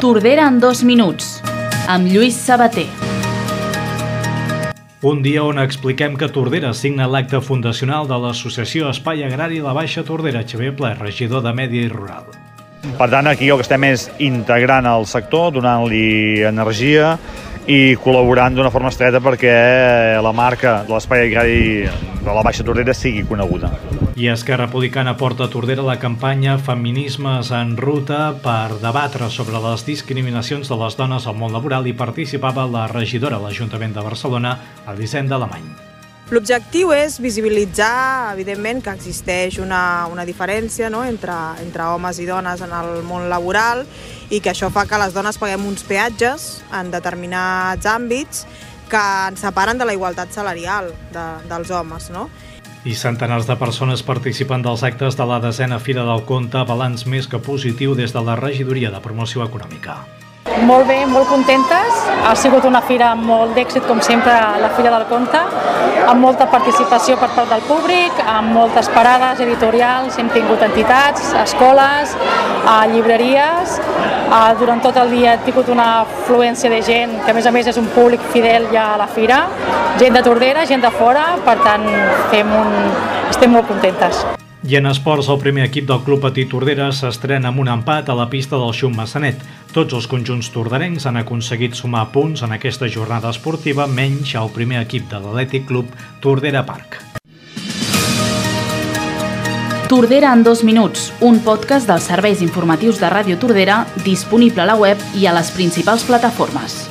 Tordera en dos minuts, amb Lluís Sabater. Un dia on expliquem que Tordera signa l'acte fundacional de l'Associació Espai Agrari La Baixa Tordera, Xavier Ple, regidor de Medi i Rural. Per tant, aquí el que estem és integrant el sector, donant-li energia i col·laborant d'una forma estreta perquè la marca de l'espai agrari de la Baixa Tordera sigui coneguda. I Esquerra Republicana porta a Tordera la campanya Feminismes en ruta per debatre sobre les discriminacions de les dones al món laboral i participava la regidora a l'Ajuntament de Barcelona, Elisenda Alemany. L'objectiu és visibilitzar, evidentment, que existeix una, una diferència no? entre, entre homes i dones en el món laboral i que això fa que les dones paguem uns peatges en determinats àmbits que ens separen de la igualtat salarial de, dels homes. No? I centenars de persones participen dels actes de la desena Fira del Conte, balanç més que positiu des de la Regidoria de Promoció Econòmica. Molt bé, molt contentes. Ha sigut una fira molt d'èxit, com sempre, la Fira del Conte, amb molta participació per part del públic, amb moltes parades editorials, hem tingut entitats, escoles, llibreries. Durant tot el dia hem tingut una afluència de gent, que a més a més és un públic fidel ja a la fira, gent de Tordera, gent de fora, per tant fem un... estem molt contentes. I en esports, el primer equip del Club Petit Tordera s'estrena amb un empat a la pista del Xum Massanet. Tots els conjunts tordarencs han aconseguit sumar punts en aquesta jornada esportiva, menys el primer equip de l'Atlètic Club Tordera Park. Tordera en dos minuts, un podcast dels serveis informatius de Ràdio Tordera disponible a la web i a les principals plataformes.